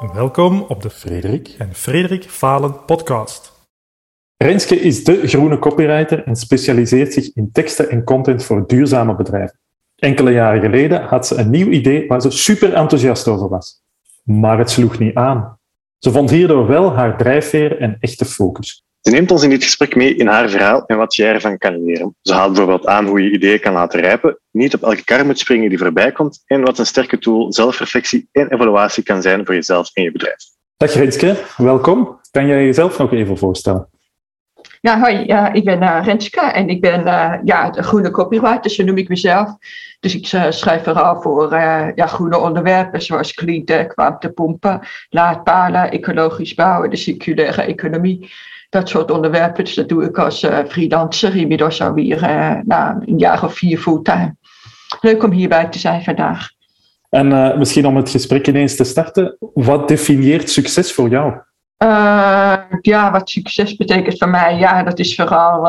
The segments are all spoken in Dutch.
Welkom op de Frederik en Frederik Falen podcast. Renske is de groene copywriter en specialiseert zich in teksten en content voor duurzame bedrijven. Enkele jaren geleden had ze een nieuw idee waar ze super enthousiast over was. Maar het sloeg niet aan. Ze vond hierdoor wel haar drijfveer en echte focus. Ze neemt ons in dit gesprek mee in haar verhaal en wat jij ervan kan leren. Ze haalt bijvoorbeeld aan hoe je ideeën kan laten rijpen, niet op elke kar moet springen die voorbij komt en wat een sterke tool zelfreflectie en evaluatie kan zijn voor jezelf en je bedrijf. Dag Renske, welkom. Kan jij jezelf nog even voorstellen? Ja, hoi, ja, ik ben uh, Renske en ik ben uh, ja, de groene copywriter, zo noem ik mezelf. Dus ik uh, schrijf vooral voor ja, groene onderwerpen zoals clean tech, warmtepompen, laadpalen, ecologisch bouwen, de circulaire economie dat soort onderwerpen. Dus dat doe ik als uh, freelancer, inmiddels alweer uh, na een jaar of vier fulltime. Leuk om hierbij te zijn vandaag. En uh, misschien om het gesprek ineens te starten, wat definieert succes voor jou? ja, wat succes betekent voor mij, ja, dat is vooral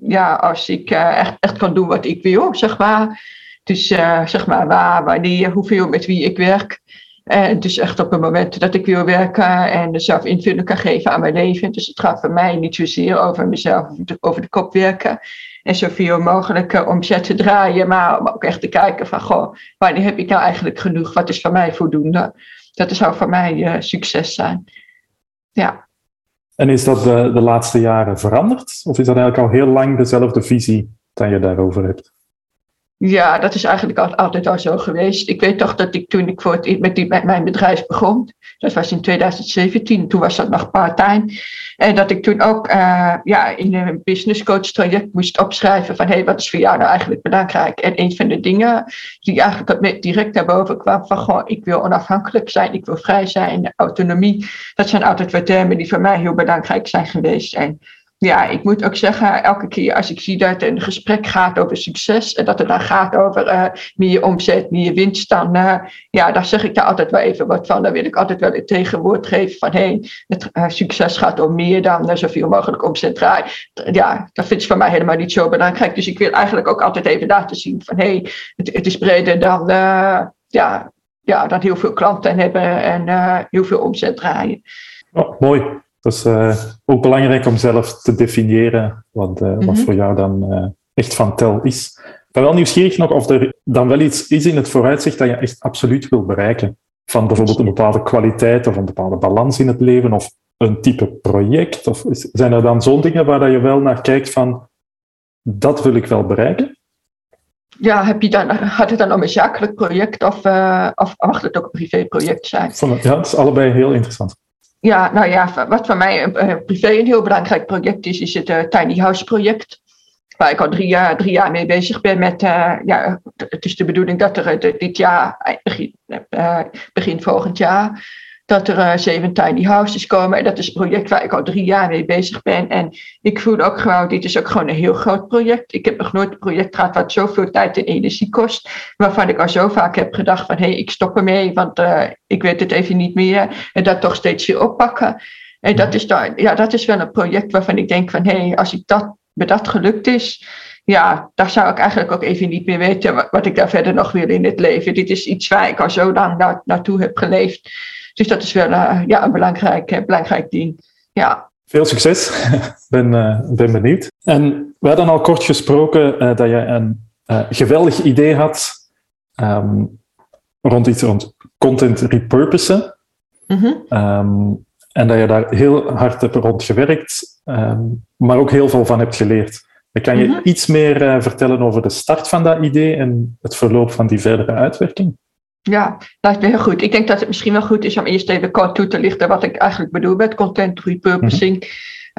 ja, als ik echt, echt kan doen wat ik wil, zeg maar. Dus zeg maar waar, wanneer, hoeveel, met wie ik werk. En dus echt op het moment dat ik wil werken en zelf invulling kan geven aan mijn leven. Dus het gaat voor mij niet zozeer over mezelf, over de kop werken. En zoveel mogelijk omzet te draaien, maar om ook echt te kijken van, goh, wanneer heb ik nou eigenlijk genoeg? Wat is voor mij voldoende? Dat zou voor mij uh, succes zijn. Ja. En is dat de, de laatste jaren veranderd? Of is dat eigenlijk al heel lang dezelfde visie dat je daarover hebt? Ja, dat is eigenlijk altijd al zo geweest. Ik weet toch dat ik toen ik voor met, mijn bedrijf begon, dat was in 2017, toen was dat nog part-time. En dat ik toen ook uh, ja, in een business coach traject moest opschrijven van hé, hey, wat is voor jou nou eigenlijk belangrijk? En een van de dingen die eigenlijk direct naar boven kwam van ik wil onafhankelijk zijn, ik wil vrij zijn, autonomie. Dat zijn altijd wat termen die voor mij heel belangrijk zijn geweest. En ja, ik moet ook zeggen, elke keer als ik zie dat een gesprek gaat over succes en dat het dan gaat over uh, meer omzet, meer winst, dan uh, ja, daar zeg ik daar altijd wel even wat van. Dan wil ik altijd wel het tegenwoord geven van hé, hey, het uh, succes gaat om meer dan zoveel mogelijk omzet draaien. Ja, dat vind ik voor mij helemaal niet zo belangrijk. Dus ik wil eigenlijk ook altijd even laten zien van hé, hey, het, het, is breder dan, ja, ja, dan heel veel klanten hebben en heel veel omzet draaien. Oh, mooi. Dat is uh, ook belangrijk om zelf te definiëren wat, uh, mm -hmm. wat voor jou dan uh, echt van tel is. Ik ben wel nieuwsgierig nog of er dan wel iets is in het vooruitzicht dat je echt absoluut wil bereiken. Van bijvoorbeeld een bepaalde kwaliteit of een bepaalde balans in het leven of een type project. Of zijn er dan zo'n dingen waar je wel naar kijkt van dat wil ik wel bereiken? Ja, heb je dan, had het dan om een zakelijk project of, of mag het ook een privéproject zijn? Ja, dat is allebei heel interessant. Ja, nou ja, wat voor mij uh, privé een heel belangrijk project is, is het uh, Tiny House project. Waar ik al drie jaar, drie jaar mee bezig ben met, ja, het is de bedoeling dat er dit jaar, begin, begin volgend jaar, dat er zeven tiny houses komen. En dat is een project waar ik al drie jaar mee bezig ben. En ik voel ook gewoon, dit is ook gewoon een heel groot project. Ik heb nog nooit een project gehad wat zoveel tijd en energie kost. Waarvan ik al zo vaak heb gedacht van, hé, hey, ik stop ermee, want uh, ik weet het even niet meer. En dat toch steeds weer oppakken. En dat is, dan, ja, dat is wel een project waarvan ik denk van, hé, hey, als ik dat, me dat gelukt is, ja, daar zou ik eigenlijk ook even niet meer weten wat, wat ik daar verder nog wil in het leven. Dit is iets waar ik al zo lang na, naartoe heb geleefd. Dus dat is wel uh, ja, een belangrijk, uh, belangrijk ding. Ja. Veel succes. ben, uh, ben benieuwd. En we hadden al kort gesproken dat je een geweldig idee had um, rond iets rond content repurposen. Mm -hmm. um, en dat je daar heel hard hebt rond gewerkt, um, maar ook heel veel van hebt geleerd. Kan je mm -hmm. iets meer vertellen over de start van dat idee en het verloop van die verdere uitwerking? Ja, lijkt me heel goed. Ik denk dat het misschien wel goed is om eerst even kort toe te lichten wat ik eigenlijk bedoel met content repurposing. -hmm.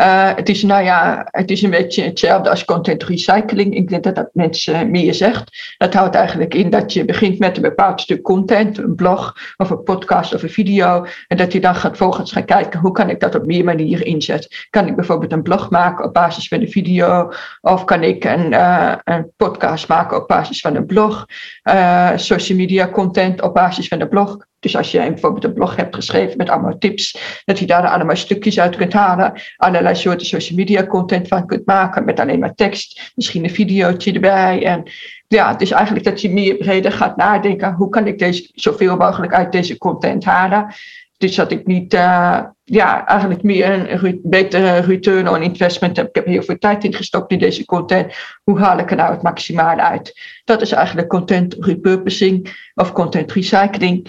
Uh, het is, nou ja, het is een beetje hetzelfde als content recycling. Ik denk dat dat mensen meer zegt. Dat houdt eigenlijk in dat je begint met een bepaald stuk content, een blog of een podcast of een video. En dat je dan gaat volgens gaan kijken hoe kan ik dat op meer manieren inzetten. Kan ik bijvoorbeeld een blog maken op basis van een video? Of kan ik een, uh, een podcast maken op basis van een blog? Uh, social media content op basis van een blog. Dus als je bijvoorbeeld een blog hebt geschreven met allemaal tips, dat je daar allemaal stukjes uit kunt halen, allerlei soorten social media content van kunt maken met alleen maar tekst, misschien een videootje erbij. En ja, dus eigenlijk dat je meer breder gaat nadenken. Hoe kan ik deze zoveel mogelijk uit deze content halen? Dus dat ik niet, uh, ja, eigenlijk meer een betere return on investment heb. Ik heb heel veel tijd ingestopt in deze content. Hoe haal ik er nou het maximale uit? Dat is eigenlijk content repurposing of content recycling.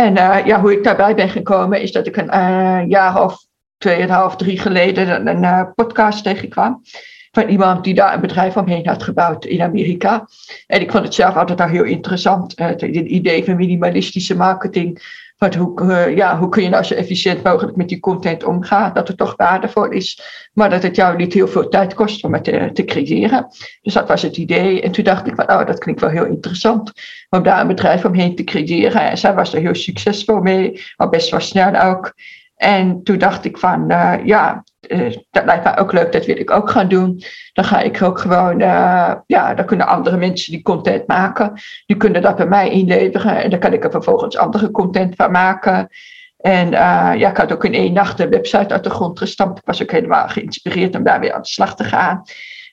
En uh, ja, hoe ik daarbij ben gekomen is dat ik een uh, jaar of tweeënhalf, drie geleden een, een podcast tegenkwam van iemand die daar een bedrijf omheen had gebouwd in Amerika. En ik vond het zelf altijd al heel interessant, het idee van minimalistische marketing. Wat hoe, uh, ja, hoe kun je nou zo efficiënt mogelijk met die content omgaan, dat het toch waardevol is, maar dat het jou niet heel veel tijd kost om het te, te creëren. Dus dat was het idee. En toen dacht ik van, oh, dat klinkt wel heel interessant om daar een bedrijf omheen te creëren. En zij was er heel succesvol mee, maar best wel snel ook. En toen dacht ik van, uh, ja, uh, dat lijkt mij ook leuk, dat wil ik ook gaan doen. Dan ga ik ook gewoon, uh, ja, dan kunnen andere mensen die content maken. Die kunnen dat bij mij inleveren en dan kan ik er vervolgens andere content van maken. En ja, ik had ook in één nacht een website uit de grond gestampt. Was ook helemaal geïnspireerd om daar weer aan de slag te gaan.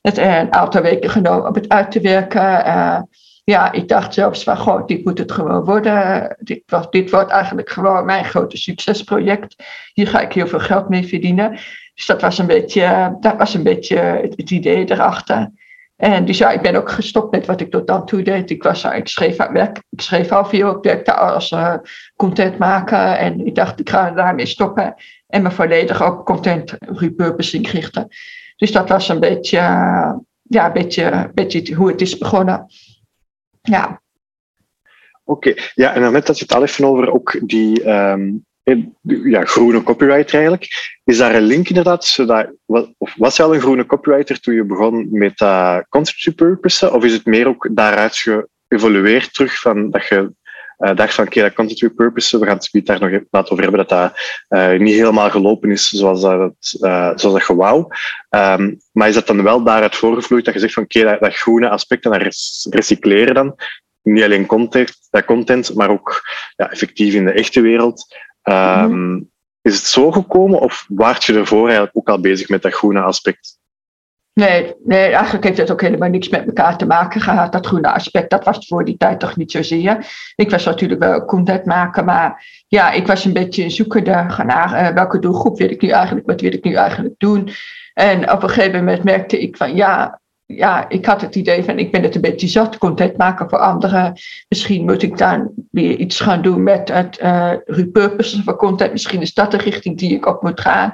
Het een aantal weken genomen om het uit te werken ja, ik dacht zelfs van, goh, dit moet het gewoon worden. Dit, dit wordt eigenlijk gewoon mijn grote succesproject. Hier ga ik heel veel geld mee verdienen. Dus dat was een beetje, dat was een beetje het, idee erachter. En dus ja, ik ben ook gestopt met wat ik tot dan toe deed. Ik, was, ik, schreef, werk, ik schreef al veel, ik werkte als uh, content maken. En ik dacht, ik ga daarmee stoppen. En me volledig op content repurposing richten. Dus dat was een beetje, ja, een beetje, een beetje hoe het is begonnen. Ja. Oké, ja, en net dat je het al even over ook die um, ja, groene copywriter eigenlijk. Is daar een link inderdaad? Of was je al een groene copywriter toen je begon met uh, concept purpose? Of is het meer ook daaruit geëvolueerd terug van dat je uh, dacht van oké, okay, dat content repurpose, we gaan het daar nog laten over hebben, dat dat uh, niet helemaal gelopen is zoals dat, uh, zoals dat je wou. Um, maar is dat dan wel daaruit voorgevloeid dat je zegt van oké, okay, dat, dat, groene aspect en dat recycleren dan, niet alleen content, dat content, maar ook ja, effectief in de echte wereld. Um, mm. Is het zo gekomen of waart je ervoor eigenlijk ook al bezig met dat groene aspect? Nee, nee, eigenlijk heeft het ook helemaal niks met elkaar te maken gehad. Dat groene aspect, dat was voor die tijd toch niet zozeer. Ik was natuurlijk wel content maken, maar ja, ik was een beetje zoekende naar uh, welke doelgroep wil ik nu eigenlijk, wat wil ik nu eigenlijk doen. En op een gegeven moment merkte ik van ja, ja, ik had het idee van ik ben het een beetje zat, content maken voor anderen. Misschien moet ik dan weer iets gaan doen met het uh, repurposen van content. Misschien is dat de richting die ik op moet gaan.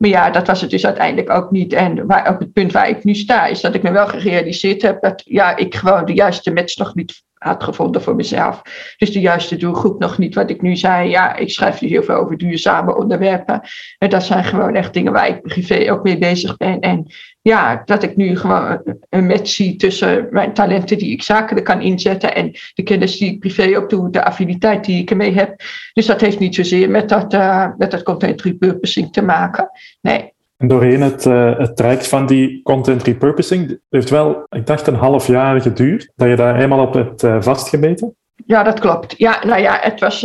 Maar ja, dat was het dus uiteindelijk ook niet. En waar, op het punt waar ik nu sta, is dat ik me wel gerealiseerd heb dat ja, ik gewoon de juiste match nog niet had gevonden voor mezelf. Dus de juiste doelgroep nog niet. Wat ik nu zei, ja, ik schrijf nu heel veel over duurzame onderwerpen. En dat zijn gewoon echt dingen waar ik privé ook mee bezig ben. En ja, dat ik nu gewoon een match zie tussen mijn talenten die ik zakelijk kan inzetten en de kennis die ik privé ook doe, de affiniteit die ik ermee heb. Dus dat heeft niet zozeer met dat, uh, met dat content repurposing te maken. Nee. En doorheen het, uh, het traject van die content repurposing heeft wel, ik dacht, een half jaar geduurd dat je daar helemaal op hebt uh, vastgemeten. Ja, dat klopt. Ja, nou ja, het was,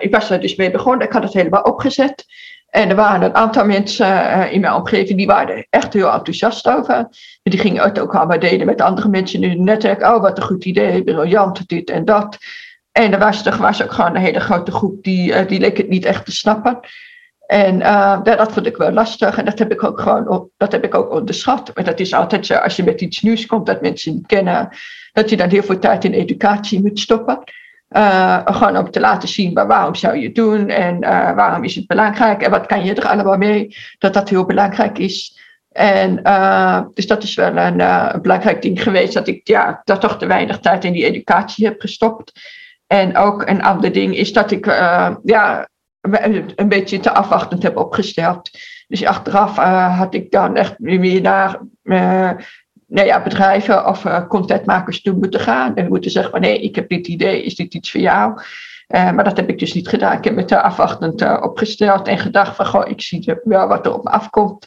ik was er dus mee begonnen. Ik had het helemaal opgezet. En er waren een aantal mensen in mijn omgeving die waren er echt heel enthousiast over. Die gingen het ook allemaal delen met andere mensen in het netwerk. Oh, wat een goed idee, briljant, dit en dat. En er was, er was ook gewoon een hele grote groep die, die leek het niet echt te snappen. En uh, dat vond ik wel lastig en dat heb ik ook gewoon dat heb ik ook onderschat. Maar dat is altijd zo, als je met iets nieuws komt dat mensen niet kennen, dat je dan heel veel tijd in educatie moet stoppen. Uh, gewoon om te laten zien waarom zou je het doen en uh, waarom is het belangrijk en wat kan je er allemaal mee, dat dat heel belangrijk is. En dus dat is wel een, een, belangrijk ding geweest, dat ik ja, dat toch te weinig tijd in die educatie heb gestopt. En ook een ander ding is dat ik ja, een beetje te afwachtend heb opgesteld. Dus achteraf had ik dan echt meer naar nou ja, bedrijven of uh, contentmakers toe moeten gaan. En moeten zeggen van nee, ik heb dit idee, is dit iets voor jou? Uh, maar dat heb ik dus niet gedaan. Ik heb me te afwachtend uh, opgesteld en gedacht van goh, ik zie wel wat er op me afkomt.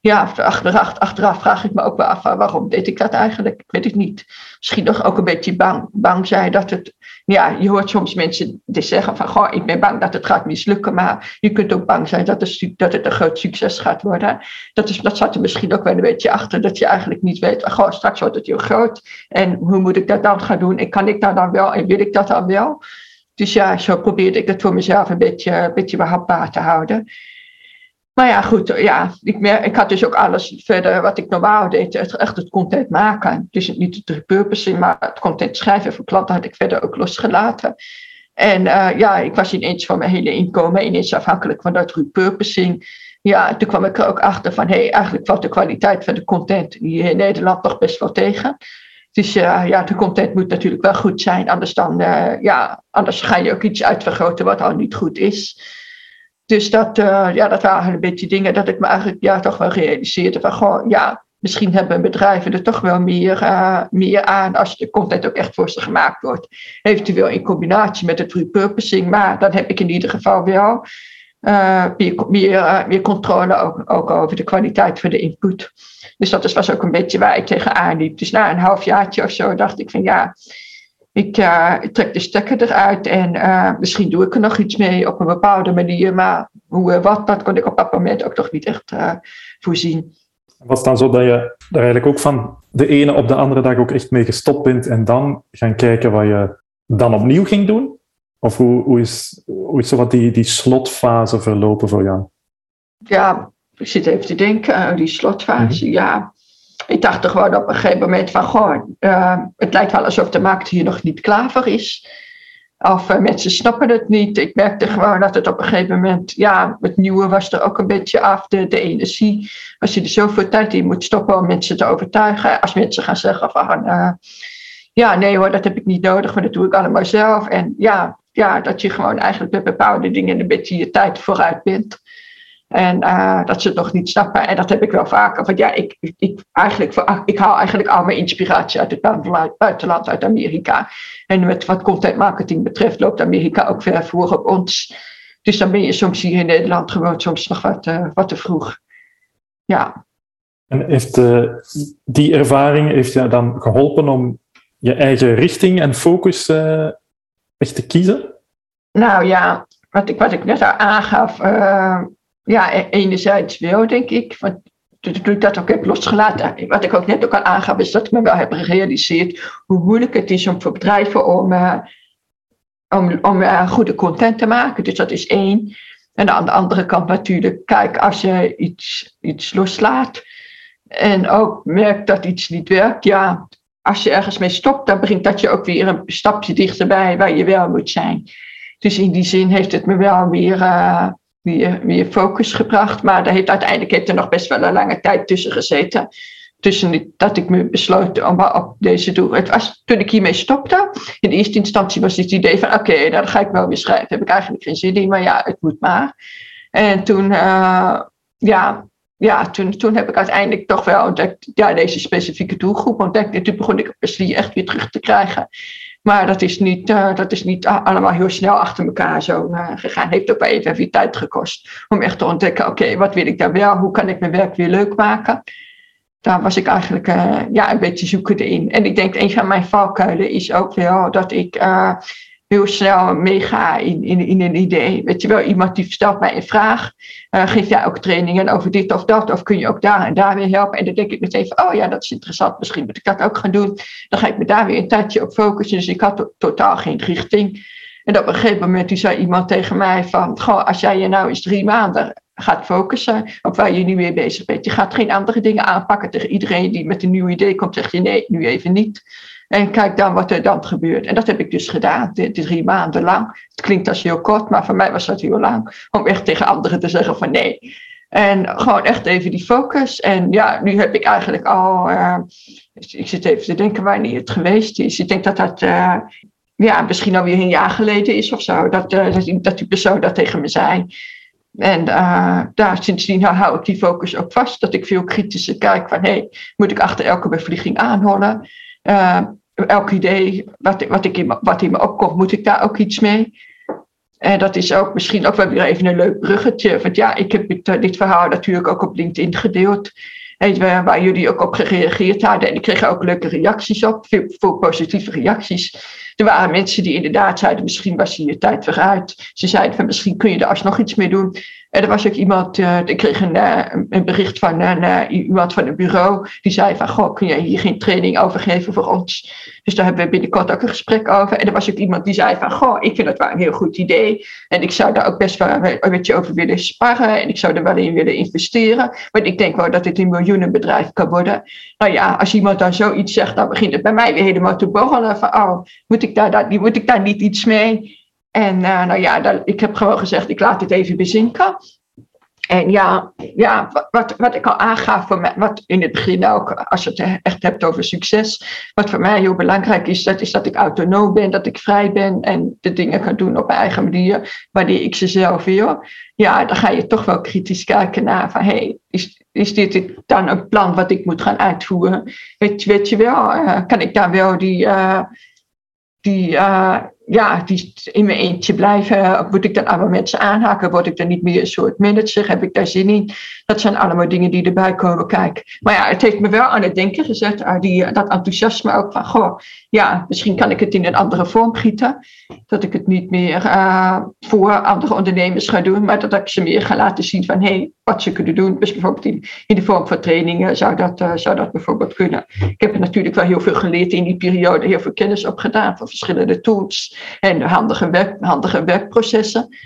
ja, achteraf, vraag ik me ook wel af, waarom deed ik dat eigenlijk? Ik weet het niet. Misschien nog ook een beetje bang, bang zijn dat het, ja, je hoort soms mensen die zeggen van, goh, ik ben bang dat het gaat mislukken, maar je kunt ook bang zijn dat het, dat het een groot succes gaat worden. Dat, is, dat zat er misschien ook wel een beetje achter, dat je eigenlijk niet weet, goh, straks wordt het heel groot en hoe moet ik dat dan gaan doen en kan ik dat dan wel en wil ik dat dan wel? Dus ja, zo probeerde ik het voor mezelf een beetje, een beetje behapbaar te houden. Maar ja, goed, ja, ik, mer ik had dus ook alles verder wat ik normaal deed, echt het content maken. Dus niet het repurposing, maar het content schrijven voor klanten had ik verder ook losgelaten. En uh, ja, ik was ineens van mijn hele inkomen ineens afhankelijk van dat repurposing. Ja, toen kwam ik er ook achter van, hé, hey, eigenlijk valt de kwaliteit van de content hier in Nederland nog best wel tegen. Dus uh, ja, de content moet natuurlijk wel goed zijn, anders, dan, uh, ja, anders ga je ook iets uitvergroten wat al niet goed is. Dus dat, uh, ja, dat waren een beetje dingen dat ik me eigenlijk ja, toch wel realiseerde van, goh, ja, misschien hebben bedrijven er toch wel meer, uh, meer aan als de content ook echt voor ze gemaakt wordt. Eventueel in combinatie met het repurposing, maar dan heb ik in ieder geval wel uh, meer, meer, meer controle ook, ook, over de kwaliteit van de input. Dus dat was ook een beetje waar ik tegenaan liep. Dus na een halfjaartje of zo dacht ik van ja, ik, uh, trek de stekker eruit en uh, misschien doe ik er nog iets mee op een bepaalde manier. Maar hoe en wat, dat kon ik op dat moment ook toch niet echt voorzien. Was het dan zo dat je er eigenlijk ook van de ene op de andere dag ook echt mee gestopt bent en dan gaan kijken wat je dan opnieuw ging doen? Of hoe, hoe, is, hoe is zo wat die, die slotfase verlopen voor jou? Ja, ik zit even te denken, die slotfase, mm -hmm. ja ik dacht toch gewoon op een gegeven moment van, goh, uh, het lijkt wel alsof de markt hier nog niet klaar voor is. Of uh, mensen snappen het niet. Ik merkte gewoon dat het op een gegeven moment, ja, het nieuwe was er ook een beetje af. De, energie, als je er zoveel tijd in moet stoppen om mensen te overtuigen. Als mensen gaan zeggen van, uh, ja, nee hoor, dat heb ik niet nodig, maar dat doe ik allemaal zelf. En ja, ja, dat je gewoon eigenlijk met bepaalde dingen een beetje je tijd vooruit bent. En uh, dat ze het nog niet snappen. En dat heb ik wel vaker. Want ja, ik, ik, eigenlijk, ik haal eigenlijk al mijn inspiratie uit het buitenland, uit Amerika. En met wat content marketing betreft loopt Amerika ook ver voor op ons. Dus dan ben je soms hier in Nederland gewoon soms nog wat, uh, wat te vroeg. Ja. En heeft uh, die ervaring heeft je dan geholpen om je eigen richting en focus echt te kiezen? Nou ja, wat ik, wat ik net al aangaf ja, e-, enerzijds wel, denk ik. Want toen ik dat ook heb losgelaten, wat ik ook net ook al aangaf, is dat ik me wel heb gerealiseerd hoe moeilijk het is om voor bedrijven om, uh, om, om uh, goede content te maken. Dus dat is één. En aan de andere kant natuurlijk, kijk, als je iets, iets loslaat en ook merkt dat iets niet werkt, ja, als je ergens mee stopt, dan brengt dat je ook weer een stapje dichterbij waar je wel moet zijn. Dus in die zin heeft het me wel weer. Uh, meer, meer focus gebracht. Maar daar heeft, uiteindelijk heeft er nog best wel een lange tijd tussen gezeten. Tussen dat ik me besloot om op deze doel. Het was toen ik hiermee stopte. In eerste instantie was het idee van: oké, okay, nou, dan ga ik wel weer schrijven. Heb ik eigenlijk geen zin in, maar ja, het moet maar. En toen, uh, ja, ja, toen, toen heb ik uiteindelijk toch wel ontdekt, ja, deze specifieke doelgroep ontdekt. En toen begon ik plezier echt weer terug te krijgen. Maar dat is niet, uh, dat is niet allemaal heel snel achter elkaar zo uh, gegaan. Heeft ook even, tijd gekost om echt te ontdekken, oké, wat wil ik daar wel? Hoe kan ik mijn werk weer leuk maken? Daar was ik eigenlijk uh, ja, een beetje zoekende in. En ik denk, een van mijn valkuilen is ook wel dat ik heel snel meega in, in, in een idee. Weet je wel, iemand die stelt mij een vraag. Uh, geef jij ook trainingen over dit of dat? Of kun je ook daar en daar weer helpen? En dan denk ik meteen oh ja, dat is interessant. Misschien moet ik dat ook gaan doen. Dan ga ik me daar weer een tijdje op focussen. Dus ik had to totaal geen richting. En op een gegeven moment zei iemand tegen mij van, goh, als jij je nou eens drie maanden gaat focussen op waar je nu mee bezig bent. Je gaat geen andere dingen aanpakken tegen iedereen die met een nieuw idee komt. Zeg je nee, nu even niet. En kijk dan wat er dan gebeurt. En dat heb ik dus gedaan, drie maanden lang. Het klinkt als heel kort, maar voor mij was dat heel lang. Om echt tegen anderen te zeggen van nee. En gewoon echt even die focus. En ja, nu heb ik eigenlijk al. Uh, ik zit even te denken wanneer het geweest is. Ik denk dat dat. Uh, ja, misschien alweer een jaar geleden is of zo. Dat, uh, dat, dat die persoon dat tegen me zei. En daar sindsdien hou ik die focus ook vast. Dat ik veel kritischer kijk van hé, hey, moet ik achter elke bevlieging aanholen? Elk idee wat, wat, ik in, wat in me opkomt, moet ik daar ook iets mee? En dat is ook misschien ook wel weer even een leuk bruggetje. Want ja, ik heb dit, dit verhaal natuurlijk ook op LinkedIn gedeeld. En waar jullie ook op gereageerd hadden. En ik kreeg ook leuke reacties op, veel, veel positieve reacties. Er waren mensen die inderdaad zeiden, misschien was hier je tijd vooruit. Ze zeiden van misschien kun je er alsnog iets mee doen. En er was ook iemand, uh, ik kreeg een, uh, een bericht van uh, iemand van een bureau. Die zei van, goh, kun jij hier geen training over geven voor ons? Dus daar hebben we binnenkort ook een gesprek over. En er was ook iemand die zei van, goh, ik vind dat wel een heel goed idee. En ik zou daar ook best wel met je over willen sparren. En ik zou er wel in willen investeren. Want ik denk wel dat dit een miljoenenbedrijf kan worden. Nou ja, als iemand dan zoiets zegt, dan begint het bij mij weer helemaal te borrelen. Van, oh, moet ik daar, moet ik daar niet iets mee? En uh, nou ja, ik heb gewoon gezegd, ik laat dit even bezinken. En ja, ja wat, wat ik al aangaf, voor mij, wat in het begin ook, als je het echt hebt over succes, wat voor mij heel belangrijk is, dat is dat ik autonoom ben, dat ik vrij ben en de dingen kan doen op mijn eigen manier, wanneer ik ze zelf wil. Ja, dan ga je toch wel kritisch kijken naar van, hey, is, is dit dan een plan wat ik moet gaan uitvoeren? Weet, weet je wel, uh, kan ik daar wel die... Uh, die, ja, die in mijn eentje blijven. Moet ik dan allemaal mensen aanhaken? Word ik dan niet meer een soort manager? Heb ik daar zin in? Dat zijn allemaal dingen die erbij komen kijken. Maar ja, het heeft me wel aan het denken gezet. Die, dat enthousiasme ook van, goh, ja, misschien kan ik het in een andere vorm gieten. Dat ik het niet meer uh, voor andere ondernemers ga doen, maar dat ik ze meer ga laten zien van, hé, hey, wat ze kunnen doen. Dus bijvoorbeeld in, in de vorm van trainingen zou dat, uh, zou dat bijvoorbeeld kunnen. Ik heb er natuurlijk wel heel veel geleerd in die periode, heel veel kennis opgedaan van verschillende tools en handige, werk, handige werkprocessen.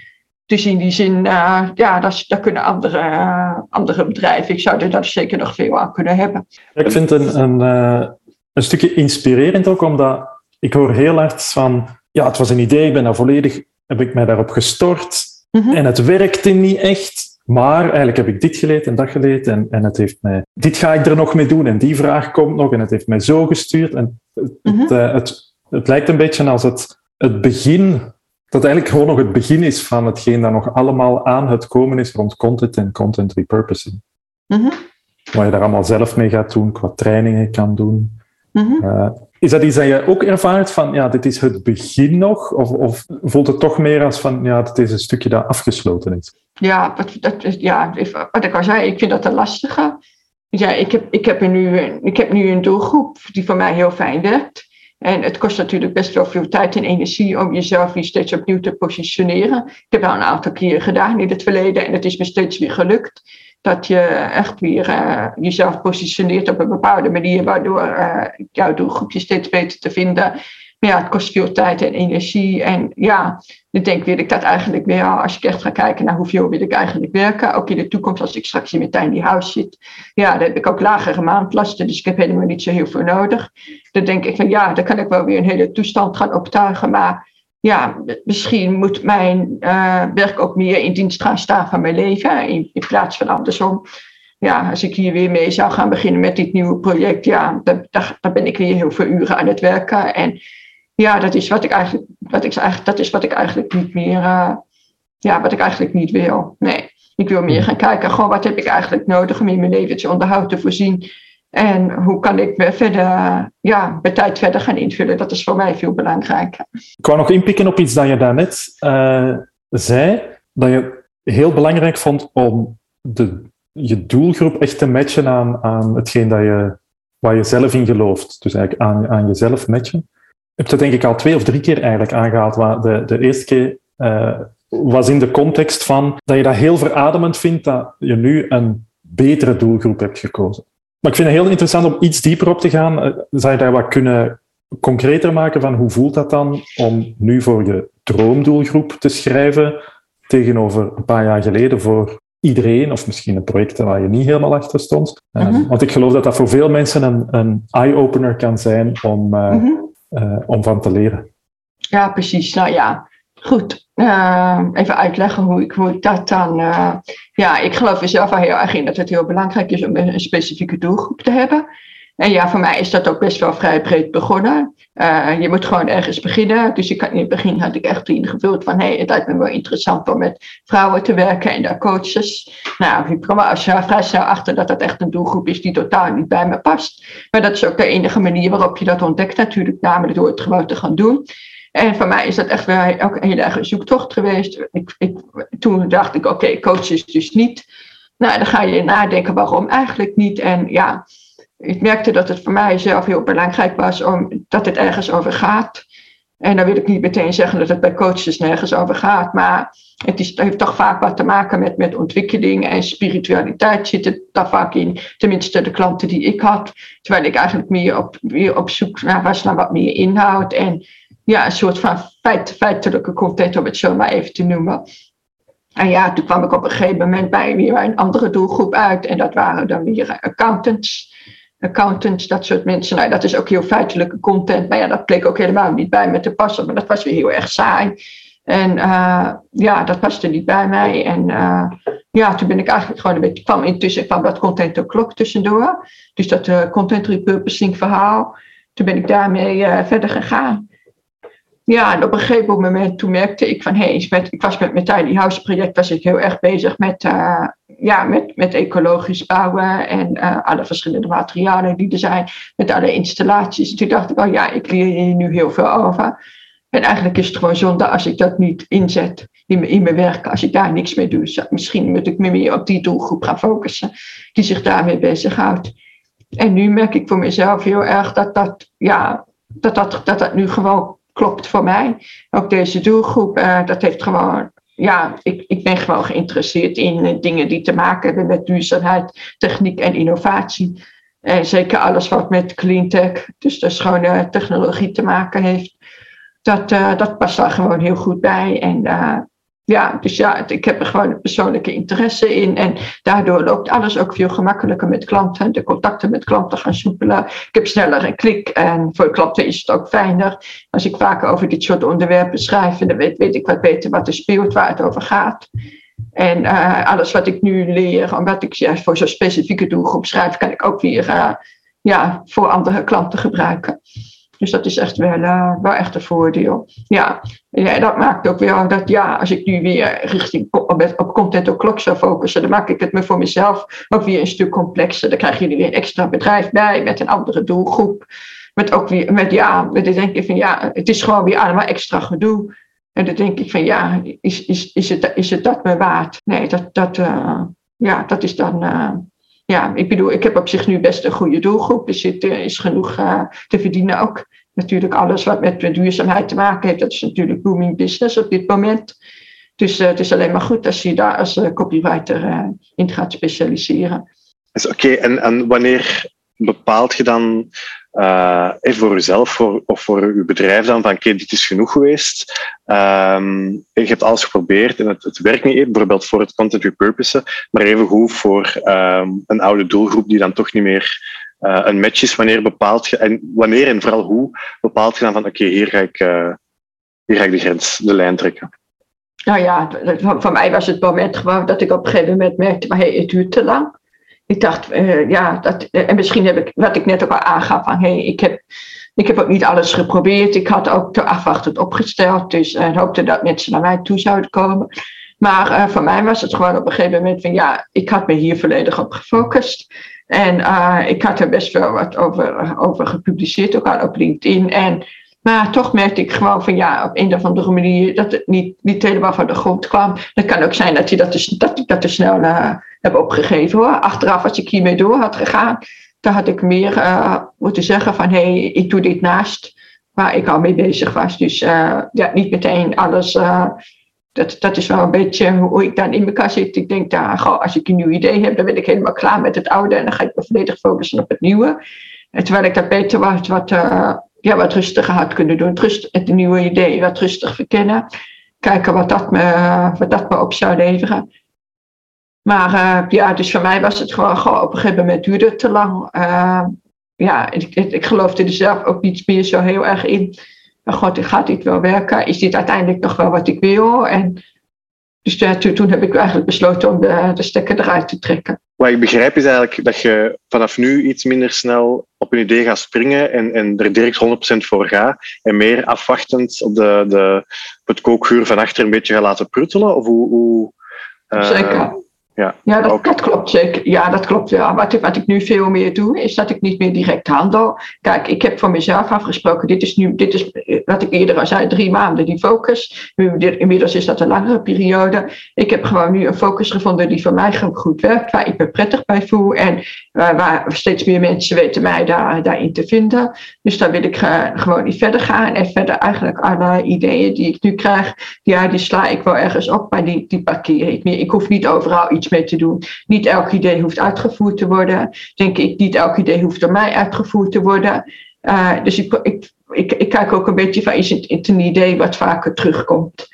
Dus in die zin, uh, ja, daar, daar kunnen andere, uh, andere bedrijven, ik zou er daar zeker nog veel aan kunnen hebben. Ik vind het een, een, een stukje inspirerend ook, omdat ik hoor heel hard van, ja, het was een idee, ik ben daar volledig, heb ik mij daarop gestort mm -hmm. en het werkte niet echt. Maar eigenlijk heb ik dit geleerd en dat geleerd en, en het heeft mij, dit ga ik er nog mee doen en die vraag komt nog en het heeft mij zo gestuurd. En het, mm -hmm. het, het, het lijkt een beetje als het, het begin dat eigenlijk gewoon nog het begin is van hetgeen dat nog allemaal aan het komen is rond content en content repurposing. Mm -hmm. Wat je daar allemaal zelf mee gaat doen, qua trainingen kan doen. Mm -hmm. uh, is dat iets dat je ook ervaart van, ja, dit is het begin nog? Of, of voelt het toch meer als van, ja, dit is een stukje dat afgesloten is? Ja, dat, dat, ja wat ik al zei, ik vind dat een lastige. Ja, ik heb, ik, heb nu, ik heb nu een doelgroep die voor mij heel fijn werkt. En het kost natuurlijk best wel veel tijd en energie om jezelf weer steeds opnieuw te positioneren. Ik heb dat een aantal keren gedaan in het verleden en het is me steeds weer gelukt. Dat je echt weer uh, jezelf positioneert op een bepaalde manier, waardoor uh, jouw doelgroepje steeds beter te vinden. Maar ja, het kost veel tijd en energie. En ja, ik denk, wil ik dat eigenlijk weer, als ik echt ga kijken naar hoeveel wil ik eigenlijk werken. Ook in de toekomst, als ik straks in mijn tiny house zit. Ja, dan heb ik ook lagere maandlasten, dus ik heb helemaal niet zo heel veel nodig. Dan denk ik van ja, dan kan ik wel weer een hele toestand gaan optuigen. Maar ja, misschien moet mijn uh, werk ook meer in dienst gaan staan van mijn leven, in, in plaats van andersom ja, als ik hier weer mee zou gaan beginnen met dit nieuwe project, ja, dan, dan ben ik weer heel veel uren aan het werken. En ja, dat is wat ik eigenlijk, wat ik dat is wat ik eigenlijk niet meer, uh, ja, wat ik eigenlijk niet wil. Nee, ik wil meer gaan kijken, gewoon wat heb ik eigenlijk nodig om in mijn levensonderhoud te voorzien. En hoe kan ik me verder, ja, mijn tijd verder gaan invullen? Dat is voor mij veel belangrijker. Ik wou nog inpikken op iets dat je daarnet uh, zei, dat je heel belangrijk vond om de, je doelgroep echt te matchen aan, aan hetgeen dat je, waar je zelf in gelooft. Dus eigenlijk aan, aan jezelf matchen heb dat denk ik al twee of drie keer eigenlijk aangehaald. Waar de, de eerste keer uh, was in de context van dat je dat heel verademend vindt dat je nu een betere doelgroep hebt gekozen. Maar ik vind het heel interessant om iets dieper op te gaan. Uh, zou je daar wat kunnen concreter maken van hoe voelt dat dan om nu voor je droomdoelgroep te schrijven tegenover een paar jaar geleden voor iedereen, of misschien een project waar je niet helemaal achter stond. Uh, mm -hmm. Want ik geloof dat dat voor veel mensen een, een eye-opener kan zijn om, uh, -hmm uh, om van te leren. Ja, precies. Nou ja, goed. Uh, even uitleggen hoe ik, hoe ik dat dan. Uh, ja, ik geloof er zelf wel heel erg in dat het heel belangrijk is om een specifieke doelgroep te hebben. En ja, voor mij is dat ook best wel vrij breed begonnen. Uh, je moet gewoon ergens beginnen. Dus ik, in het begin had ik echt ingevuld van... hé, hey, het lijkt me wel interessant om met vrouwen te werken en daar coaches. Nou, ik kwam er vrij snel achter dat dat echt een doelgroep is... die totaal niet bij me past. Maar dat is ook de enige manier waarop je dat ontdekt natuurlijk. Namelijk door het gewoon te gaan doen. En voor mij is dat echt wel ook een hele erg zoektocht geweest. Ik, ik, toen dacht ik, oké, okay, coach is dus niet. Nou, dan ga je nadenken waarom eigenlijk niet. En ja, ik merkte dat het voor mij zelf heel belangrijk was om, dat het ergens over gaat. En dan wil ik niet meteen zeggen dat het bij coaches nergens over gaat, maar het, is, het heeft toch vaak wat te maken met, met ontwikkeling en spiritualiteit zit het daar vaak in. Tenminste, de klanten die ik had. Terwijl ik eigenlijk meer op, meer op zoek naar, was naar wat meer inhoud en ja, een soort van feit, feitelijke content, om het zo maar even te noemen. En ja, toen kwam ik op een gegeven moment bij weer een andere doelgroep uit. En dat waren dan weer accountants accountants, dat soort mensen. Nou, dat is ook heel feitelijke content. Maar ja, dat bleek ook helemaal niet bij me te passen. Maar dat was weer heel erg saai. En uh, ja, dat paste niet bij mij. En uh, ja, toen ben ik eigenlijk gewoon een beetje, kwam intussen kwam dat content ook klok tussendoor. Dus dat uh, content repurposing verhaal. Toen ben ik daarmee verder gegaan. Ja, en op een gegeven moment toen merkte ik van, hé, hey, ik was met mijn Tiny House project was ik heel erg bezig met, uh, ja, met, met ecologisch bouwen en uh, alle verschillende materialen die er zijn, met alle installaties. Toen dacht ik, oh ja, ik leer hier nu heel veel over. En eigenlijk is het gewoon zonde als ik dat niet inzet in mijn, in mijn werk, als ik daar niks mee doe. Misschien moet ik me meer op die doelgroep gaan focussen die zich daarmee bezighoudt. En nu merk ik voor mezelf heel erg dat dat, ja, dat, dat, dat, dat nu gewoon klopt voor mij. Ook deze doelgroep, uh, dat heeft gewoon, ja, ik, ik ben gewoon geïnteresseerd in uh, dingen die te maken hebben met duurzaamheid, techniek en innovatie. En zeker alles wat met clean tech, dus de schone technologie te maken heeft. Dat, dat past daar gewoon heel goed bij. En ja, dus ja, ik heb er gewoon een persoonlijke interesse in. En daardoor loopt alles ook veel gemakkelijker met klanten. De contacten met klanten gaan soepelen. Ik heb sneller een klik. En voor klanten is het ook fijner. Als ik vaker over dit soort onderwerpen schrijf, dan weet, ik wat beter wat er speelt, waar het over gaat. En uh, alles wat ik nu leer, omdat ik juist voor zo'n specifieke doelgroep schrijf, kan ik ook weer uh, ja, voor andere klanten gebruiken. Dus dat is echt wel, uh, wel echt een voordeel. Ja. ja, dat maakt ook wel dat ja, als ik nu weer richting op, op content klok zou focussen, dan maak ik het me voor mezelf ook weer een stuk complexer. Dan krijg je er weer een extra bedrijf bij met een andere doelgroep. Met ook weer, met ja, met denk ik van ja, het is gewoon weer allemaal extra gedoe. En dan denk ik van ja, is, is, is, het, is het dat me waard? Nee, dat, dat, uh, ja, dat is dan. Uh, ja, ik bedoel, ik heb op zich nu best een goede doelgroep. Er zit, er is genoeg uh, te verdienen ook. Natuurlijk alles wat met duurzaamheid te maken heeft, dat is natuurlijk booming business op dit moment. Dus uh, het is alleen maar goed als je daar als copywriter in gaat specialiseren. Oké, en, en wanneer bepaalt je dan uh, voor voor, of voor je bedrijf dan van oké, dit is genoeg geweest. Um, je hebt alles geprobeerd en het, het werkt niet bijvoorbeeld voor het content repurposen, maar even goed voor um, een oude doelgroep die dan toch niet meer uh, een match is. Wanneer bepaalt je, en wanneer en vooral hoe bepaalt je dan van oké, hier, ga ik, uh, hier ga ik de grens, de lijn trekken? Nou ja, voor mij was het moment gewoon dat ik op een gegeven moment merkte, maar hey, het duurt te lang ik dacht, uh, ja, dat, uh, en misschien heb ik, wat ik net ook al aangaf, van hey, ik, heb, ik heb ook niet alles geprobeerd. Ik had ook te afwachtend opgesteld, dus uh, hoopte dat mensen naar mij toe zouden komen. Maar voor mij was het gewoon op een gegeven moment van, ja, ik had me hier volledig op gefocust. En ik had er best wel wat over, over gepubliceerd, ook al op LinkedIn. En maar toch merkte ik gewoon van ja, op een of andere manier dat het niet, niet helemaal van de grond kwam. Het kan ook zijn dat, je dat, dus, dat ik dat te snel uh, heb opgegeven hoor. Achteraf, als ik hiermee door had gegaan, dan had ik meer uh, moeten zeggen van hé, hey, ik doe dit naast waar ik al mee bezig was. Dus uh, ja, niet meteen alles. dat, dat is wel een beetje hoe ik dan in elkaar zit. Ik denk, daar, goh, als ik een nieuw idee heb, dan ben ik helemaal klaar met het oude en dan ga ik me volledig focussen op het nieuwe. En terwijl ik dat beter was, wat ja, wat rustiger had kunnen doen. Het, rust, het nieuwe idee wat rustig verkennen. Kijken wat dat me, wat dat me op zou leveren. Maar uh, ja, dus voor mij was het gewoon, op een gegeven moment duurde het te lang. Uh, ja, ik, ik, geloofde er zelf ook niet meer zo heel erg in. Maar god, gaat dit wel werken? Is dit uiteindelijk nog wel wat ik wil? En dus ja, toen, toen heb ik eigenlijk besloten om de, de stekker eruit te trekken. Wat ik begrijp is eigenlijk dat je vanaf nu iets minder snel idee gaat springen en, en er direct 100% voor gaat. En meer afwachtend op, de, de, op het kookvuur van achter een beetje gaat laten pruttelen? Of hoe, hoe uh... Zeker. Ja, ja dat, dat, klopt zeker. Ja, dat klopt wel. Wat, ik, wat ik nu veel meer doe, is dat ik niet meer direct handel. Kijk, ik heb voor mezelf afgesproken, dit is nu, dit is wat ik eerder al zei, drie maanden die focus. Inmiddels is dat een langere periode. Ik heb gewoon nu een focus gevonden die voor mij goed werkt, waar ik me prettig bij voel en waar, waar steeds meer mensen weten mij daar, daarin te vinden. Dus daar wil ik uh, gewoon niet verder gaan. En verder eigenlijk alle ideeën die ik nu krijg, ja, die sla ik wel ergens op, maar die, die parkeer ik niet. Ik hoef niet overal iets mee te doen. Niet elk idee hoeft uitgevoerd te worden. Denk ik, niet elk idee hoeft door mij uitgevoerd te worden. Uh, dus ik, ik, ik, ik, kijk ook een beetje van, is het een idee wat vaker terugkomt?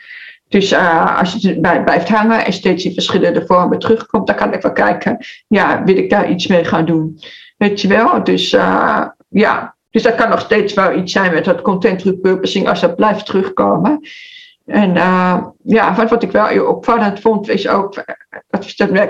Dus uh, als erbij blijft hangen en steeds in verschillende vormen terugkomt, dan kan ik wel kijken, ja, wil ik daar iets mee gaan doen? Weet je wel? Dus uh, ja, dus dat kan nog steeds wel iets zijn met dat content repurposing als dat blijft terugkomen. En ja, wat, wat ik wel heel opvallend vond, is ook,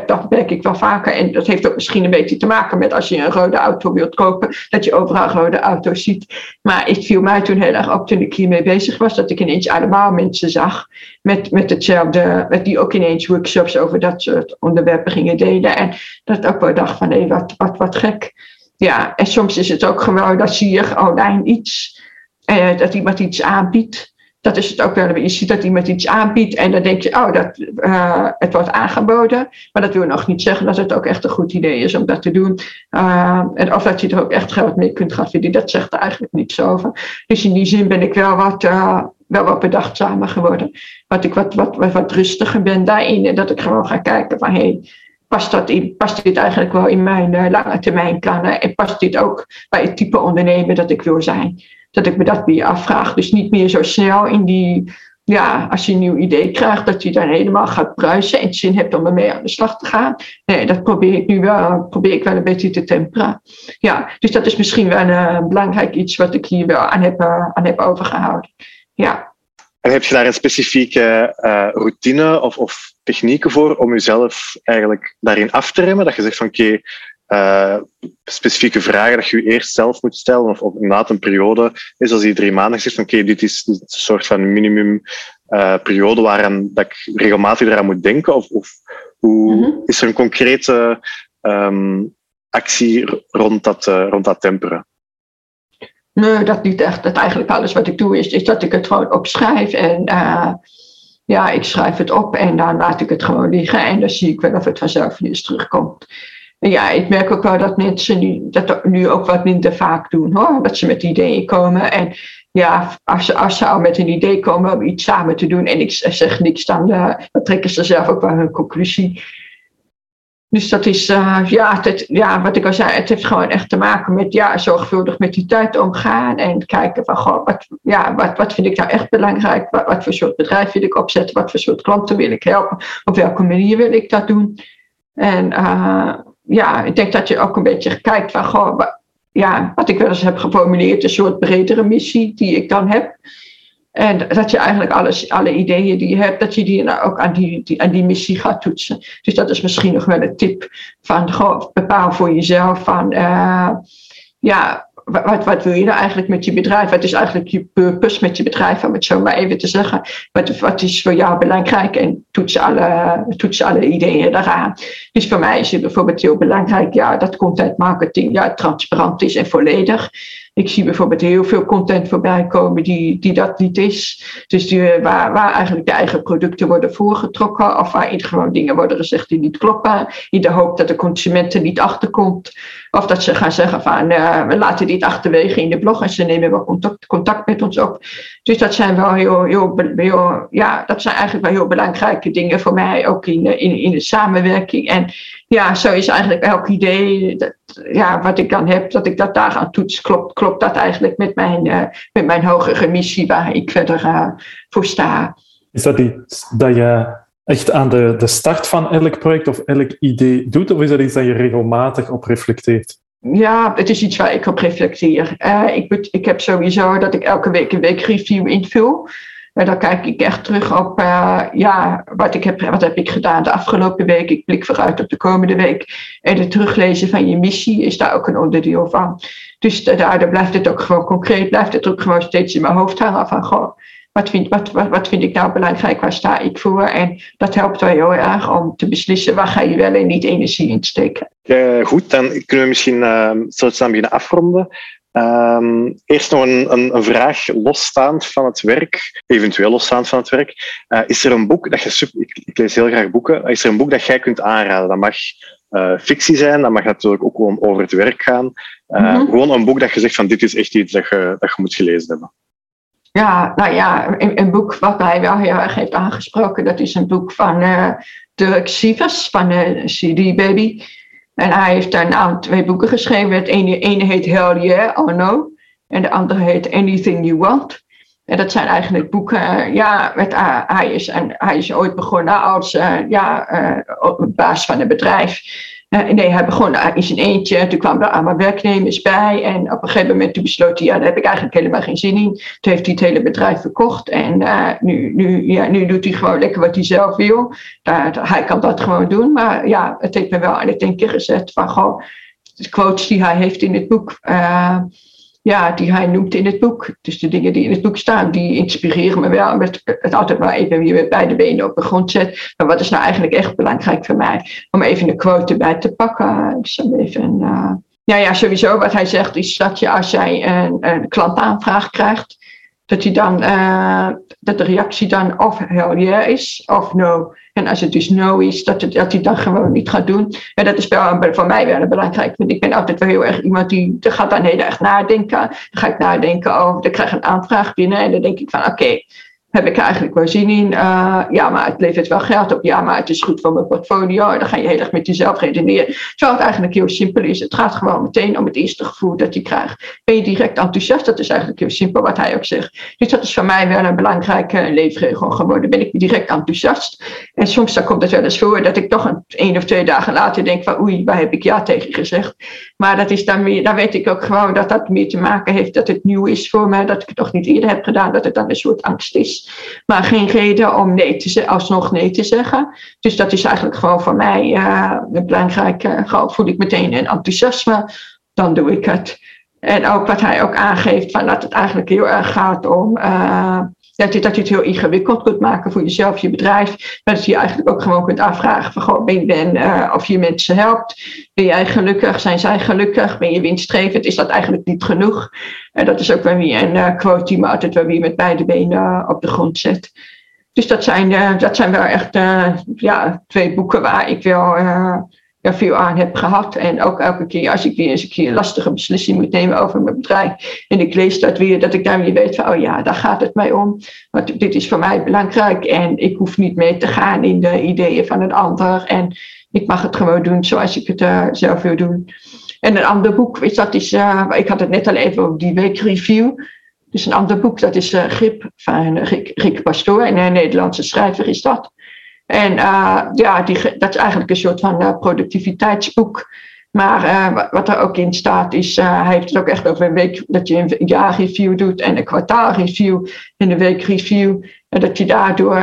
dat, merk ik wel vaker, en dat heeft ook misschien een beetje te maken met als je een rode auto wilt kopen, dat je overal rode auto's ziet. Maar het viel mij toen heel erg op toen ik hiermee bezig was, dat ik ineens allemaal mensen zag met, met hetzelfde, met die ook ineens workshops over dat soort onderwerpen gingen delen. En dat ook wel dacht van, hé, wat, wat, wat gek. Ja, en soms is het ook gewoon dat zie je online iets, eh, dat iemand iets aanbiedt dat is het ook wel. Je ziet dat iemand iets aanbiedt en dan denk je, oh, dat, uh, het wordt aangeboden. Maar dat wil nog niet zeggen dat het ook echt een goed idee is om dat te doen. Uh, en of dat je er ook echt geld mee kunt gaan verdienen, dat zegt er eigenlijk niets over. Dus in die zin ben ik wel wat, uh, wel wat bedachtzamer geworden. Wat ik wat, wat, wat, wat rustiger ben daarin en dat ik gewoon ga kijken van, hey, past, dat in, past dit eigenlijk wel in mijn lange termijn plannen? En past dit ook bij het type ondernemer dat ik wil zijn? Dat ik me dat weer afvraag. Dus niet meer zo snel in die, ja, als je een nieuw idee krijgt, dat je dan helemaal gaat bruisen en zin hebt om ermee aan de slag te gaan. Nee, dat probeer ik nu wel, probeer ik wel een beetje te temperen. Ja, dus dat is misschien wel een belangrijk iets wat ik hier wel aan heb, uh, aan heb overgehouden. Ja. En heb je daar een specifieke uh, routine of, of technieken voor om jezelf eigenlijk daarin af te remmen? Dat je zegt van oké, uh, specifieke vragen dat je je eerst zelf moet stellen, of, of inderdaad een periode is als je drie maanden zegt van oké, dit is een soort van minimum uh, periode waaraan dat ik regelmatig eraan moet denken, of, of hoe mm -hmm. is er een concrete um, actie rond dat, uh, rond dat temperen? Nee, dat niet echt. Dat eigenlijk alles wat ik doe is, is dat ik het gewoon opschrijf en ja, ik schrijf het op en dan laat ik het gewoon liggen en dan zie ik wel of het vanzelf weer eens terugkomt ja, ik merk ook wel dat mensen nu, dat nu ook wat minder vaak doen hoor. Dat ze met ideeën komen. En ja, als ze, als ze al met een idee komen om iets samen te doen en ik zeg niks, dan, uh, dan trekken ze zelf ook wel hun conclusie. Dus dat is, uh, ja, ja, wat ik al zei, het heeft gewoon echt te maken met ja, zorgvuldig met die tijd omgaan en kijken van, goh, wat, ja, wat, wat vind ik nou echt belangrijk? Wat, voor soort bedrijf wil ik opzetten? Wat voor soort klanten wil ik helpen? Op welke manier wil ik dat doen? En uh, ja, ik denk dat je ook een beetje kijkt van, goh, ja, wat ik wel eens heb geformuleerd, een soort bredere missie die ik dan heb. En dat je eigenlijk alles, alle ideeën die je hebt, dat je die nou ook aan die, die, aan die missie gaat toetsen. Dus dat is misschien nog wel een tip van, bepaal voor jezelf van, uh, ja, wat, wat wil je nou eigenlijk met je bedrijf? Wat is eigenlijk je purpose met je bedrijf, om het zo maar even te zeggen? Wat, wat is voor jou belangrijk? En toets alle, toets alle ideeën daaraan. Dus voor mij is het bijvoorbeeld heel belangrijk ja, dat content marketing ja, transparant is en volledig. Ik zie bijvoorbeeld heel veel content voorbij komen die, die dat niet is. Dus die, waar, waar eigenlijk de eigen producten worden voorgetrokken. Of waarin gewoon dingen worden gezegd die niet kloppen. In de hoop dat de consument er niet achterkomt. Of dat ze gaan zeggen van uh, we laten dit achterwege in de blog en ze nemen wel contact, contact met ons op. Dus dat zijn wel heel, heel, heel, ja, dat zijn eigenlijk wel heel belangrijke dingen voor mij ook in, in, in de samenwerking. En ja, zo is eigenlijk elk idee dat, ja, wat ik dan heb, dat ik dat daar aan toets. Klopt, klopt dat eigenlijk met mijn, uh, met mijn hogere missie waar ik verder uh, voor sta? Is dat iets dat je echt aan de, de start van elk project of elk idee doet? Of is dat iets dat je regelmatig op reflecteert? Ja, het is iets waar ik op reflecteer. Uh, ik, ik heb sowieso dat ik elke week een weekreview invul. En dan kijk ik echt terug op uh, ja, wat, ik heb, wat heb ik gedaan de afgelopen week. Ik blik vooruit op de komende week. En het teruglezen van je missie is daar ook een onderdeel van. Dus daardoor blijft het ook gewoon concreet, blijft het ook gewoon steeds in mijn hoofd hangen van goh, wat vind, wat, wat, wat vind ik nou belangrijk, waar sta ik voor? En dat helpt wel heel erg om te beslissen waar ga je wel en niet energie in steken. goed, dan kunnen we misschien uh, stilstaan beginnen afronden. Um, eerst nog een, een, een, vraag losstaand van het werk, eventueel losstaand van het werk. Uh, is er een boek dat je, ik, ik, lees heel graag boeken, is er een boek dat jij kunt aanraden? Dat mag uh, fictie zijn, dat mag natuurlijk ook gewoon over het werk gaan. Uh, mm -hmm. Gewoon een boek dat je zegt van dit is echt iets dat je, dat je moet gelezen hebben. Ja, nou ja, een, boek wat mij wel heel erg heeft aangesproken, dat is een boek van uh, Dirk Sievers van uh, CD Baby. En hij heeft daar nou twee boeken geschreven. Het ene, heet Hell Yeah, Oh No. En de andere heet Anything You Want. En dat zijn eigenlijk boeken, ja, met, hij, is, en hij is ooit begonnen als ja, baas van een bedrijf. Uh, nee, hij begon in zijn eentje. Toen kwamen er allemaal werknemers bij. En op een gegeven moment toen besloot hij, ja, daar heb ik eigenlijk helemaal geen zin in. Toen heeft hij het hele bedrijf verkocht. En uh, nu, nu, ja, nu doet hij gewoon lekker wat hij zelf wil. Hij kan dat gewoon doen. Maar ja, het heeft me wel aan het denken gezet van gewoon de quotes die hij heeft in het boek ja, die hij noemt in het boek. Dus de dingen die in het boek staan, die inspireren me wel. Met het altijd maar even weer beide benen op de grond zet. Maar wat is nou eigenlijk echt belangrijk voor mij? Om even een quote erbij te pakken. Dus even, uh, ja, ja, sowieso wat hij zegt is dat je als jij een, een klantaanvraag krijgt, dat, je dan, uh, dat de reactie dan of hell yeah is of no. En als het dus no is, dat, dat hij dat gewoon niet gaat doen. En dat is voor mij wel belangrijk. Want ik ben altijd wel heel erg iemand die gaat dan heel erg nadenken. Dan ga ik nadenken over, dan krijg ik een aanvraag binnen. En dan denk ik van oké, heb ik eigenlijk wel zin in. Uh, ja, maar het levert wel geld op. Ja, maar het is goed voor mijn portfolio. Dan ga je heel erg met jezelf redeneren. Terwijl het eigenlijk heel simpel is. Het gaat gewoon meteen om het eerste gevoel dat je krijgt. Ben je direct enthousiast? Dat is eigenlijk heel simpel wat hij ook zegt. Dus dat is voor mij wel een belangrijke leefregel geworden. Ben ik direct enthousiast? En soms dan komt het wel eens voor dat ik toch een, één of twee dagen later denk van oei, waar heb ik ja tegen gezegd? Maar dat is dan meer, dan weet ik ook gewoon dat dat meer te maken heeft dat het nieuw is voor mij. Dat ik het nog niet eerder heb gedaan. Dat het dan een soort angst is. Maar geen reden om nee te, alsnog nee te zeggen. Dus dat is eigenlijk gewoon voor mij uh, belangrijk. Uh, voel ik meteen een enthousiasme, dan doe ik het. En ook wat hij ook aangeeft, van dat het eigenlijk heel erg gaat om. Dat je, dat je het heel ingewikkeld kunt maken voor jezelf, je bedrijf. Maar dat je eigenlijk ook gewoon kunt afvragen van, goh, ben je ben, uh, of je mensen helpt. Ben jij gelukkig? Zijn zij gelukkig? Ben je winstgevend? Is dat eigenlijk niet genoeg? En dat is ook wel weer een uh, quote die altijd wel weer met beide benen op de grond zet. Dus dat zijn, dat zijn wel echt ja, twee boeken waar ik wel veel aan heb gehad. En ook elke keer als ik weer eens een keer een lastige beslissing moet nemen over mijn bedrijf. En ik lees dat weer, dat ik dan weer weet van, oh ja, daar gaat het mij om. Want dit is voor mij belangrijk. En ik hoef niet mee te gaan in de ideeën van een ander. En ik mag het gewoon doen zoals ik het uh, zelf wil doen. En een ander boek, is dat is, uh, ik had het net al even over die weekreview. Dus een ander boek, dat is uh, Grip van Rick, Rick Pastoor. En een Nederlandse schrijver is dat. En uh, ja, die, dat is eigenlijk een soort van uh, productiviteitsboek. Maar uh, wat er ook in staat is, hij heeft het ook echt over een week, dat je een jaarreview doet en een kwartaalreview en een weekreview. En dat je daardoor,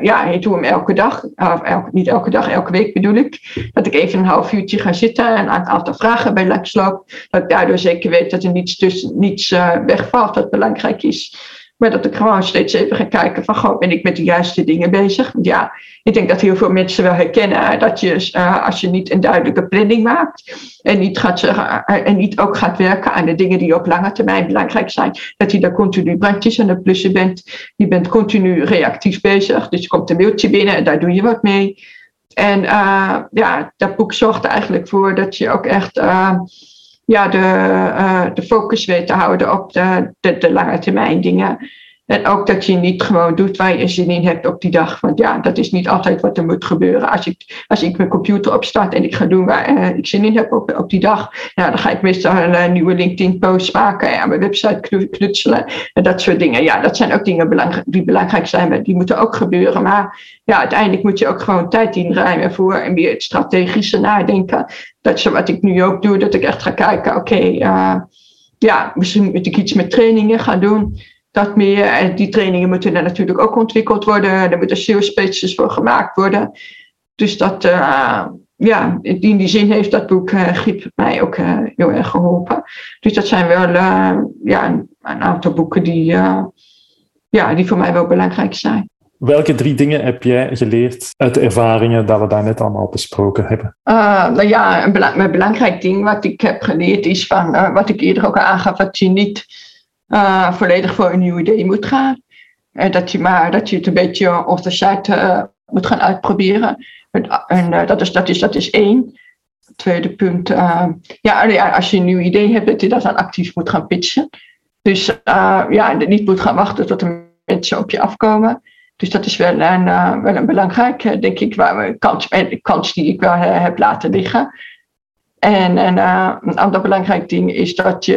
ja, ik doe hem elke dag, of niet elke dag, elke week bedoel ik. Dat ik even een half uurtje ga zitten en een aantal vragen bij langs loop. Dat ik daardoor zeker weet dat er niets, tussen, niets wegvalt wat belangrijk is. Maar dat ik gewoon steeds even ga kijken van, goh, ben ik met de juiste dingen bezig? Want ja, ik denk dat heel veel mensen wel herkennen dat je, uh, als je niet een duidelijke planning maakt en niet, gaat uh, en niet ook gaat werken aan de dingen die op lange termijn belangrijk zijn, dat je daar continu brandjes aan het plussen bent. Je bent continu reactief bezig, dus er komt een mailtje binnen en daar doe je wat mee. En uh, ja, dat boek zorgt eigenlijk voor dat je ook echt ja, de, uh, de focus weet te houden op de, de, de lange termijn dingen. En ook dat je niet gewoon doet waar je zin in hebt op die dag. Want ja, dat is niet altijd wat er moet gebeuren. Als ik, als ik mijn computer opstart en ik ga doen waar uh, ik zin in heb op, op die dag. Nou, dan ga ik meestal een uh, nieuwe LinkedIn-post maken en aan mijn website knutselen. En dat soort dingen. Ja, dat zijn ook dingen die belangrijk zijn. Maar die moeten ook gebeuren. Maar ja, uiteindelijk moet je ook gewoon tijd inruimen voor en meer het strategische nadenken. Dat is wat ik nu ook doe. Dat ik echt ga kijken, oké, uh, ja, misschien moet ik iets met trainingen gaan doen dat meer. En die trainingen moeten er natuurlijk ook ontwikkeld worden. Er moeten sales pages voor gemaakt worden. Dus dat, uh, ja, in die zin heeft dat boek uh, Griep mij ook uh, heel erg geholpen. Dus dat zijn wel ja, een aantal boeken die, ja, die voor mij wel belangrijk zijn. Welke drie dingen heb jij geleerd uit de ervaringen dat we daar net allemaal besproken hebben? Nou ja, een, een, belangrijk ding wat ik heb geleerd is van wat ik eerder ook aangaf, dat je niet uh, volledig voor een nieuw idee moet gaan. En dat je maar dat je het een beetje op de site moet gaan uitproberen. En dat, is, dat, is, dat is één. Tweede punt, ja, als je een nieuw idee hebt, dat je dat dan actief moet gaan pitchen. Dus ja, niet moet gaan wachten tot de mensen op je afkomen. Dus dat is wel een, uh, wel een belangrijk, denk ik, waar kans, kans die ik wel heb laten liggen. En, en een ander belangrijk ding is dat je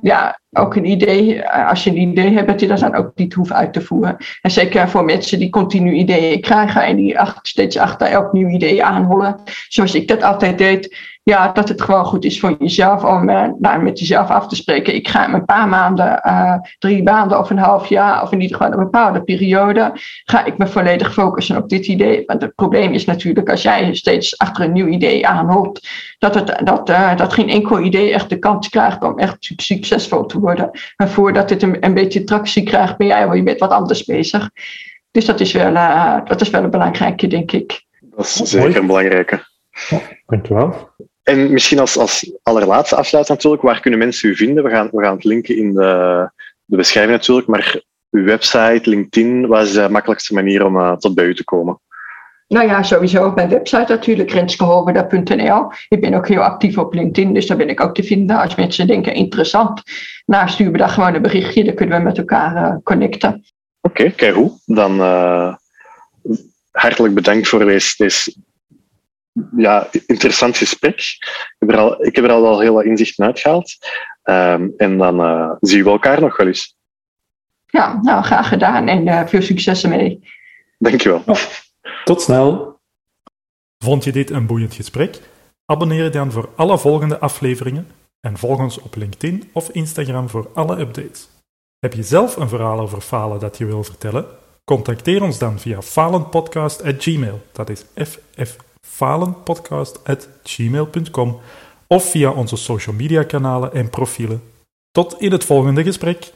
ja, ook een idee, als je een idee hebt, dat je dat dan ook niet hoeft uit te voeren. En zeker voor mensen die continu ideeën krijgen en die steeds achter elk nieuw idee aanhollen, zoals ik dat altijd deed ja, dat het gewoon goed is voor jezelf om uh, nou, met jezelf af te spreken. Ik ga een paar maanden, uh, drie maanden of een half jaar, of in ieder geval een bepaalde periode, ga ik me volledig focussen op dit idee. Want het probleem is natuurlijk als jij steeds achter een nieuw idee aanholt, dat, het, dat, uh, dat geen enkel idee echt de kans krijgt om echt succesvol te worden. Maar voordat dit een, een beetje tractie krijgt, ben jij alweer met wat anders bezig. Dus dat is wel, dat is wel een belangrijke, denk ik. Dat is zeker een belangrijke. Ja, dankjewel. En misschien als, als allerlaatste afsluit natuurlijk, waar kunnen mensen u vinden? We gaan, we gaan het linken in de, de beschrijving natuurlijk, maar uw website, LinkedIn, wat is de makkelijkste manier om uh, tot bij u te komen? Nou ja, sowieso op mijn website natuurlijk, renskehoverda.nl. Ik ben ook heel actief op LinkedIn, dus daar ben ik ook te vinden. Als mensen denken interessant, nou stuur me daar gewoon een berichtje, dan kunnen we met elkaar uh, connecten. Oké, okay, kijk hoe. Dan uh, hartelijk bedankt voor deze, deze ja, interessant gesprek. Ik heb er al, ik heb er al wel heel wat inzichten uitgehaald. Um, en dan uh, zien we elkaar nog wel eens. Ja, nou, graag gedaan en uh, veel succes ermee. Dankjewel. Tot snel. Vond je dit een boeiend gesprek? Abonneer je dan voor alle volgende afleveringen en volg ons op LinkedIn of Instagram voor alle updates. Heb je zelf een verhaal over falen dat je wil vertellen? Contacteer ons dan via falenpodcast.gmail. Dat is ff falenpodcast.gmail.com of via onze social media kanalen en profielen. Tot in het volgende gesprek.